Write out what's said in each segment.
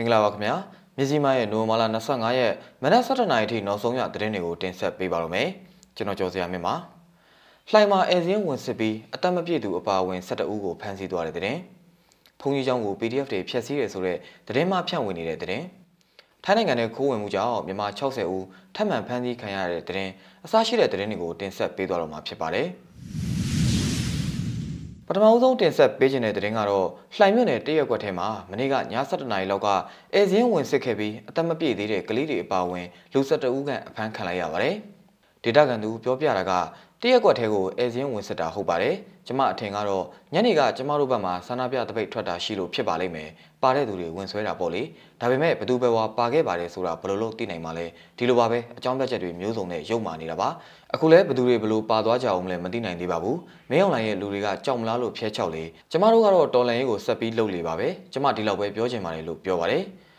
င်္ဂလာပါခင်ဗျာမြစည်းမရဲ့နိုဝင်ဘာလ25ရက်မနက်7:00နာရီထိနောက်ဆုံးရသတင်းတွေကိုတင်ဆက်ပေးပါရမယ်ကျွန်တော်ကျော်စရာမြင့်ပါလှိုင်မှာအဲဇင်းဝင်စစ်ပြီးအသက်မပြည့်သူအပါအဝင်12ဦးကိုဖမ်းဆီးသွားတဲ့တဲ့ဖုန်ကြီးကျောင်းကို PDF တွေဖျက်ဆီးတယ်ဆိုတဲ့သတင်းမှဖြန့်ဝေနေတဲ့တဲ့ထိုင်းနိုင်ငံနဲ့ခိုးဝင်မှုကြောင့်မြန်မာ60ဦးထပ်မံဖမ်းဆီးခံရတဲ့တဲ့အစရှိတဲ့သတင်းတွေကိုတင်ဆက်ပေးသွားတော့မှာဖြစ်ပါတယ် ပထမဆုံးတင်ဆက်ပေးခြင်းတဲ့တဲ့ရင်ကတော့လှိုင်မြို့နယ်တရက်ကွက်ထဲမှာမနေ့ကည7:00နာရီလောက်ကအဲဇင်းဝင်စစ်ခဲ့ပြီးအသက်မပြည့်သေးတဲ့ကလေးတွေအပါအဝင်လူ12ဦးခန့်အဖမ်းခံလိုက်ရပါတယ်။ဒေတာကန်သူပြောပြတာက တရက်ကွက်ထဲကိုအဲဇင်းဝင်စစ်တာဟုတ်ပါတယ်။ကျမအထင်ကတော့ညနေကကျမတို့ဘက်မှာဆန္ဒပြတပိတ်ထွက်တာရှိလို့ဖြစ်ပါလိမ့်မယ်။ပါတဲ့သူတွေဝင်ဆွဲတာပေါ့လေ။ဒါပေမဲ့ဘသူပဲဝါပါခဲ့ပါတယ်ဆိုတာဘယ်လိုလုပ်သိနိုင်မှာလဲ။ဒီလိုပါပဲအကြောင်းပြချက်တွေမျိုးစုံနဲ့ရုပ်မာနေတာပါ။အခုလဲဘသူတွေဘလို့ပါသွားကြအောင်လဲမသိနိုင်သေးပါဘူး။မင်းအောင်လိုင်းရဲ့လူတွေကကြောက်မလားလို့ဖျဲချောက်လေ။ကျမတို့ကတော့တော်လန်ရေးကိုဆက်ပြီးလှုပ်လေပါပဲ။ကျမဒီလောက်ပဲပြောချင်ပါတယ်လို့ပြောပါတယ်။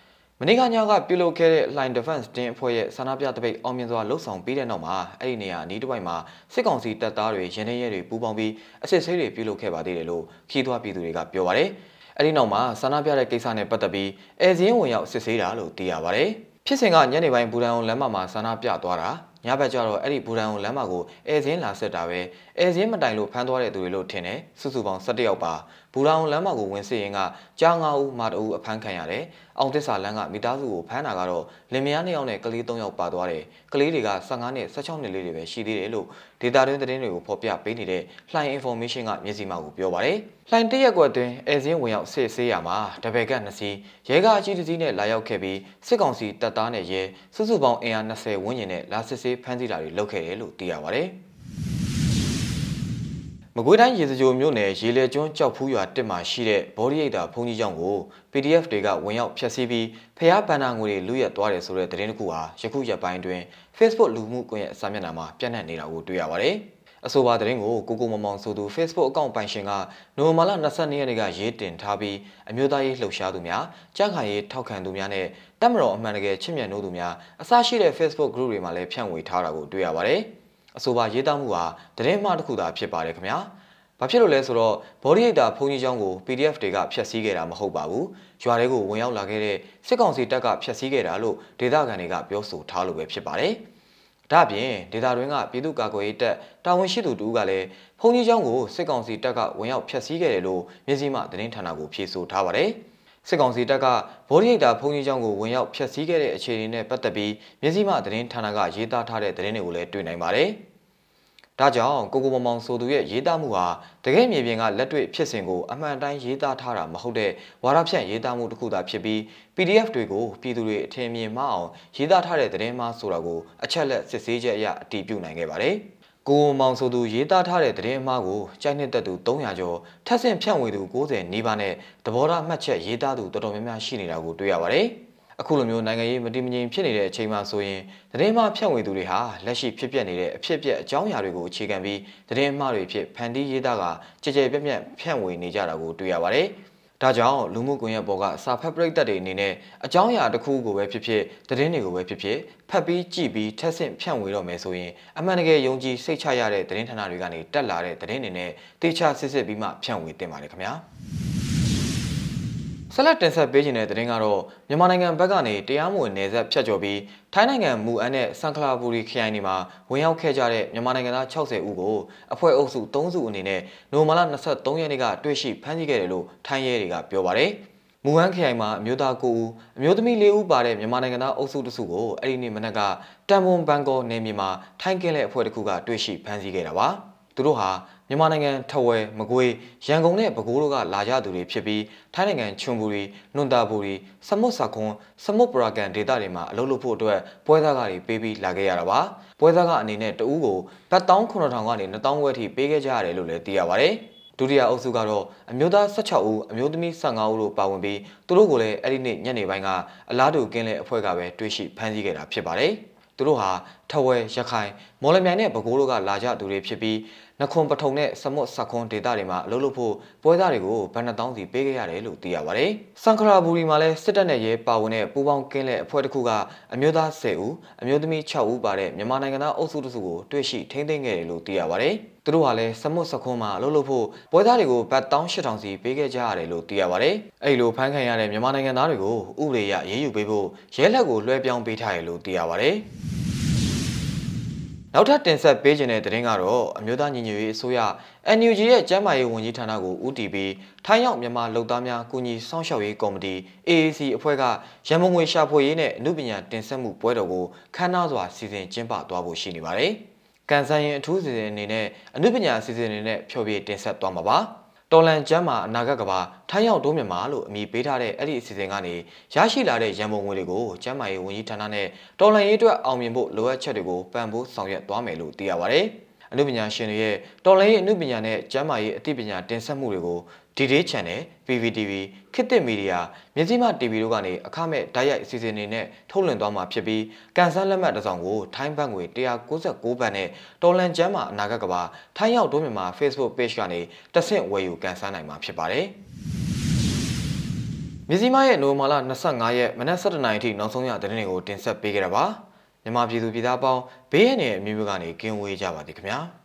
မနေ့ကညကပြုလုပ်ခဲ့တဲ့ Line Defense တင်းအဖွဲ့ရဲ့ဆန္ဒပြတပိတ်အောင်မြင်စွာလှုပ်ဆောင်ပြီးတဲ့နောက်မှာအဲ့ဒီနေရာအနီးတစ်ဝိုက်မှာစစ်ကောင်စီတပ်သားတွေရင်းနှီးရဲတွေပူးပေါင်းပြီးအစစ်ဆေးတွေပြုလုပ်ခဲ့ပါသေးတယ်လို့ခီးသွွားပြည်သူတွေကပြောပါတယ်။အဲ့ဒီနောက်မှာဆန္ဒပြတဲ့ကိစ္စနဲ့ပတ်သက်ပြီးအဲဇင်းဝင်ရောက်စစ်ဆေးတာလို့သိရပါတယ်။ဖြစ်စဉ်ကညနေပိုင်းဘူတန်အောင်လမ်းမမှာဆန္ဒပြသွားတာညဘက်ကျတော့အဲ့ဒီဘူတန်အောင်လမ်းမကိုအဲဇင်းလာဆက်တာပဲအဲဇင်းမတိုင်လို့ဖမ်းသွားတဲ့သူတွေလို့ထင်တယ်စုစုပေါင်း17ယောက်ပါ ဘူတန်အောင်လမ်းမကိုဝင်စစ်ရင်ကကြား9ဦးမာတအူအဖမ်းခံရတယ်အောင်သစ္စာလမ်းကမိသားစုကိုဖမ်းတာကတော့လင်မယား2ယောက်နဲ့ကလေး3ယောက်ပါသွားတယ်ကလေးတွေက15နဲ့16နှစ်လေးတွေပဲရှိသေးတယ်လို့ဒေတာတွင်းသတင်းတွေကိုဖော်ပြပေးနေတဲ့လှိုင် information ကမျက်စိမှောက်ကိုပြောပါတယ်လှိုင်တရက်ကွက်တွင်အဲဇင်းဝင်ရောက်စစ်ဆေးရမှာတပယ်က2စီးရဲကအကြီးတစ်စီးနဲ့လာရောက်ခဲ့ပြီးစစ်ကောင်စီတပ်သားနဲ့ရဲစုစုပေါင်းအင်အား20ဝန်းကျင်နဲ့လာစစ်ဆေးဖမ်းဆီးတာတွေလုပ်ခဲ့တယ်လို့သိရပါတယ် မကွေးတိုင်းရေစကြိုမြို့နယ်ရေလေကျွန်းကြောက်ဖူးရွာတစ်မှာရှိတဲ့ဘော်ဒီရိတ်တာဘုံကြီးကျောင်းကို PDF တွေကဝင်ရောက်ဖျက်ဆီးပြီးဖျားပန်းနာငွေတွေလူရက်သွားတယ်ဆိုတဲ့သတင်းတစ်ခုဟာယခုရက်ပိုင်းတွင် Facebook လူမှုကွန်ရက်စာမျက်နှာမှာပြန့်နှံ့နေတာကိုတွေ့ရပါတယ်။အဆိုပါသတင်းကိုကိုကိုမမောင်ဆိုသူ Facebook အကောင့်ပိုင်ရှင်ကနိုဝင်ဘာလ22ရက်နေ့ကရေးတင်ထားပြီးအမျိုးသားရေးလှုပ်ရှားသူများကြားခံရေးထောက်ခံသူများနဲ့တပ်မတော်အမှန်တကယ်ချစ်မြတ်နိုးသူများအစရှိတဲ့ Facebook group တွေမှာလည်းဖြန့်ဝေထားတာကိုတွေ့ရပါတယ်။ အဆိုပါရေးသားမှုဟာသတင်းမှားတစ်ခုသာဖြစ်ပါတယ်ခင်ဗျာ။ဘာဖြစ်လို့လဲဆိုတော့ဘော်ဒီရိတ်တာဖုန်ကြီးချောင်းကို PDF တွေကဖျက်ဆီးခဲ့တာမဟုတ်ပါဘူး။ရွာတွေကိုဝင်ရောက်လာခဲ့တဲ့စစ်ကောင်စီတပ်ကဖျက်ဆီးခဲ့တာလို့ဒေသခံတွေကပြောဆိုထားလို့ပဲဖြစ်ပါတယ်။ဒါ့အပြင်ဒေသတွင်းကပြည်သူ့ကာကွယ်ရေးတပ်တာဝန်ရှိသူတူကလည်းဖုန်ကြီးချောင်းကိုစစ်ကောင်စီတပ်ကဝင်ရောက်ဖျက်ဆီးခဲ့တယ်လို့မြစည်းမသတင်းဌာနကိုဖြေဆိုထားပါတယ်။ စစ်ကောင်စီတပ်ကဗော်ဒီရိတ်တာဖုန်ကြီးကျောင်းကိုဝင်ရောက်ဖျက်ဆီးခဲ့တဲ့အခြေအနေနဲ့ပတ်သက်ပြီးမြစည်းမသတင်းဌာနကရေးသားထားတဲ့သတင်းတွေကိုလည်းတွေ့နိုင်ပါတယ်။ဒါကြောင့်ကိုကိုမမောင်ဆိုသူရဲ့ရေးသားမှုဟာတကယ်မြေပြင်ကလက်တွေ့ဖြစ်စဉ်ကိုအမှန်တိုင်းရေးသားထားတာမဟုတ်တဲ့ဝါဒဖြန့်ရေးသားမှုတစ်ခုသာဖြစ်ပြီး PDF တွေကိုပြည်သူတွေအထင်မြင်မှအောင်ရေးသားထားတဲ့သတင်းမှဆိုတာကိုအချက်လက်စစ်ဆေးချက်အရအတည်ပြုနိုင်ခဲ့ပါတယ်။ ကိုမောင်ဆိုသူရေးသားထားတဲ့သတင်းအမှားကိုကြိုက်နှစ်သက်သူ300ကျော်ထပ်ဆင့်ဖြန့်ဝေသူ90နီးပါးနဲ့သဘောထားမှတ်ချက်ရေးသားသူတော်တော်များများရှိနေတာကိုတွေ့ရပါတယ်။အခုလိုမျိုးနိုင်ငံရေးမတည်မငြိမ်ဖြစ်နေတဲ့အချိန်မှာဆိုရင်သတင်းမှားဖြန့်ဝေသူတွေဟာလက်ရှိဖြစ်ပျက်နေတဲ့အဖြစ်အပျက်အကြောင်းအရာတွေကိုအခြေခံပြီးသတင်းမှားတွေဖြစ်ဖန်တီးရေးသားကကြကြပြက်ပြက်ဖြန့်ဝေနေကြတာကိုတွေ့ရပါတယ်။ ဒါကြောင့်လူမှုကွန်ရက်ပေါ်ကစာဖတ်ပရိသတ်တွေအနေနဲ့အကြောင်းအရာတစ်ခုကိုပဲဖြစ်ဖြစ်သတင်းတွေကိုပဲဖြစ်ဖြစ်ဖတ်ပြီးကြည့်ပြီးထက်ဆင့်ဖြန့်ဝေတော့မယ်ဆိုရင်အမှန်တကယ်ယုံကြည်စိတ်ချရတဲ့သတင်းဌာနတွေကနေတက်လာတဲ့သတင်းတွေနဲ့တေချာစစ်စစ်ပြီးမှဖြန့်ဝေတင်ပါတယ်ခင်ဗျာ။ ဆက်လက်တင်ဆက်ပေးခြင်းတဲ့သတင်းကတော့မြန်မာနိုင်ငံဘက်ကနေတရားမဝင်နယ်စပ်ဖြတ်ကျော်ပြီးထိုင်းနိုင်ငံမူအန်နဲ့စန်ခလာဘူရီခရိုင်တွေမှာဝင်ရောက်ခဲ့ကြတဲ့မြန်မာနိုင်ငံသား60ဦးကိုအဖွဲ့အုပ်စု3စုအနေနဲ့နိုမလာ23ရက်နေ့ကတွေ့ရှိဖမ်းဆီးခဲ့တယ်လို့ထိုင်းရဲတွေကပြောပါတယ်။မူဟန်ခရိုင်မှာအမျိုးသား9ဦးအမျိုးသမီး4ဦးပါတဲ့မြန်မာနိုင်ငံသားအုပ်စုတစုကိုအဲ့ဒီနေ့မနက်ကတန်ပွန်ဘန်ကောနယ်မြေမှာထိုင်းကင်းတဲ့အဖွဲ့တစ်ခုကတွေ့ရှိဖမ်းဆီးခဲ့တာပါ။ သူတို့ဟာမြန်မာနိုင်ငံထဝယ်မကွေးရန်ကုန်နဲ့ပဲခူးတို့ကလာကြသူတွေဖြစ်ပြီးထိုင်းနိုင်ငံချွန်ဘူရီနွန်တာဘူရီစမုတ်ဆာခွန်စမုတ်ပရာကန်ဒေသတွေမှာအလုပ်လုပ်ဖို့အတွက်ပွဲစားကတွေပေးပြီးလာခဲ့ရတာပါပွဲစားကအနေနဲ့တဦးကိုဘတ်19000ကနေ2000ဝက်ထိပေးခဲ့ကြရတယ်လို့လည်းသိရပါတယ်ဒုတိယအုပ်စုကတော့အမျိုးသား16ဦးအမျိုးသမီး15ဦးတို့ပါဝင်ပြီးသူတို့ကိုလည်းအဲ့ဒီနေ့ညနေပိုင်းကအလားတူကင်းလဲအဖွဲ့ကပဲတွေ့ရှိဖမ်းဆီးခဲ့တာဖြစ်ပါတယ်။သူတို့ဟာထဝယ်ရခိုင်မော်လမြိုင်နဲ့ပဲခူးတို့ကလာကြသူတွေဖြစ်ပြီး နခွန်ပထုံနဲ့စမွတ်စခွန်ဒေသတွေမှာအလုပ်လုပ်ဖို့ပွဲသားတွေကိုဗန်နတောင်းစီပေးခဲ့ရတယ်လို့သိရပါတယ်။စံခရာဘူရီမှာလည်းစစ်တပ်နဲ့ရဲပါဝင်တဲ့ပူးပေါင်းကင်းလက်အဖွဲ့တစ်ခုကအမျိုးသား10ဦးအမျိုးသမီး6ဦးပါတဲ့မြန်မာနိုင်ငံသားအုပ်စုတစ်စုကိုတွေ့ရှိထိန်းသိမ်းခဲ့တယ်လို့သိရပါတယ်။သူတို့ဟာလည်းစမွတ်စခွန်မှာအလုပ်လုပ်ဖို့ပွဲသားတွေကိုဘတ်18000စီပေးခဲ့ကြရတယ်လို့သိရပါတယ်။အဲ့လိုဖမ်းခံရတဲ့မြန်မာနိုင်ငံသားတွေကိုဥပဒေအရရေးယူပေးဖို့ရဲလက်ကိုလွှဲပြောင်းပေးထားတယ်လို့သိရပါတယ်။ နောက်ထပ်တင်ဆက်ပေးခြင်းတဲ့သတင်းကတော့အမျိုးသားညီညွတ်ရေးအစိုးရ NUG ရဲ့ကျန်းမာရေးဝန်ကြီးဌာနကိုဦးတည်ပြီးထိုင်းရောက်မြန်မာလုပ်သားများကုညီစောင့်ရှောက်ရေးကော်မတီ AAC အဖွဲ့ကရန်ကုန်ငွေရှာဖွေရေးနဲ့အမှုပညာတင်ဆက်မှုပွဲတော်ကိုခမ်းနားစွာစီစဉ်ကျင်းပသွားဖို့ရှိနေပါတယ်။ကန်ဆန်ရင်အထူးစီစဉ်အနေနဲ့အမှုပညာစီစဉ်အနေနဲ့ဖျော်ဖြေတင်ဆက်သွားမှာပါ။ တော်လန်ကျမ်းမှာအနာဂတ်ကဘာထိုင်းရောက်တိုးမြန်မာလို့အမည်ပေးထားတဲ့အဲ့ဒီအစီအစဉ်ကနေရရှိလာတဲ့ရန်ပုံငွေတွေကိုကျမ်းမာရေးဝန်ကြီးဌာနနဲ့တော်လန်ရေးအတွက်အောင်မြင်ဖို့လိုအပ်ချက်တွေကိုပံ့ပိုးဆောင်ရွက်သွားမယ်လို့သိရပါဗျ။ အနုပညာရှင်တွေရဲ့တော်လန်ရေးအနုပညာနဲ့ကျမ်းမာရေးအသိပညာတင်ဆက်မှုတွေကို DD Channel, PVTV, ခေတ်သစ်မီဒီယာမြစည်းမ TV တို့ကနေအခမဲ့ဓာတ်ရိုက်အစီအစဉ်တွေနဲ့ထုတ်လွှင့်သွားမှာဖြစ်ပြီးကန်ဆန်းလက်မှတ်တစ်စောင်ကိုထိုင်းဘတ်ငွေ196ဘတ်နဲ့တော်လန်ကျမ်းမှာအနာဂတ်ကဘာထိုင်းရောက်ဒိုးမြန်မာ Facebook Page ကနေတဆင့်ဝယ်ယူကန်ဆန်းနိုင်မှာဖြစ်ပါတယ်။မြစည်းမရဲ့နိုဝင်ဘာလ25ရက်မနက်7:00နာရီထိနောက်ဆုံးရသတင်းတွေကိုတင်ဆက်ပေးခဲ့တာပါ။ မြန်မာပြည်သူပြည်သားပေါင်းဘေးရန်ရဲ့အမျိုးမျိုးကနေကင်းဝေးကြပါသည်ခင်ဗျာ။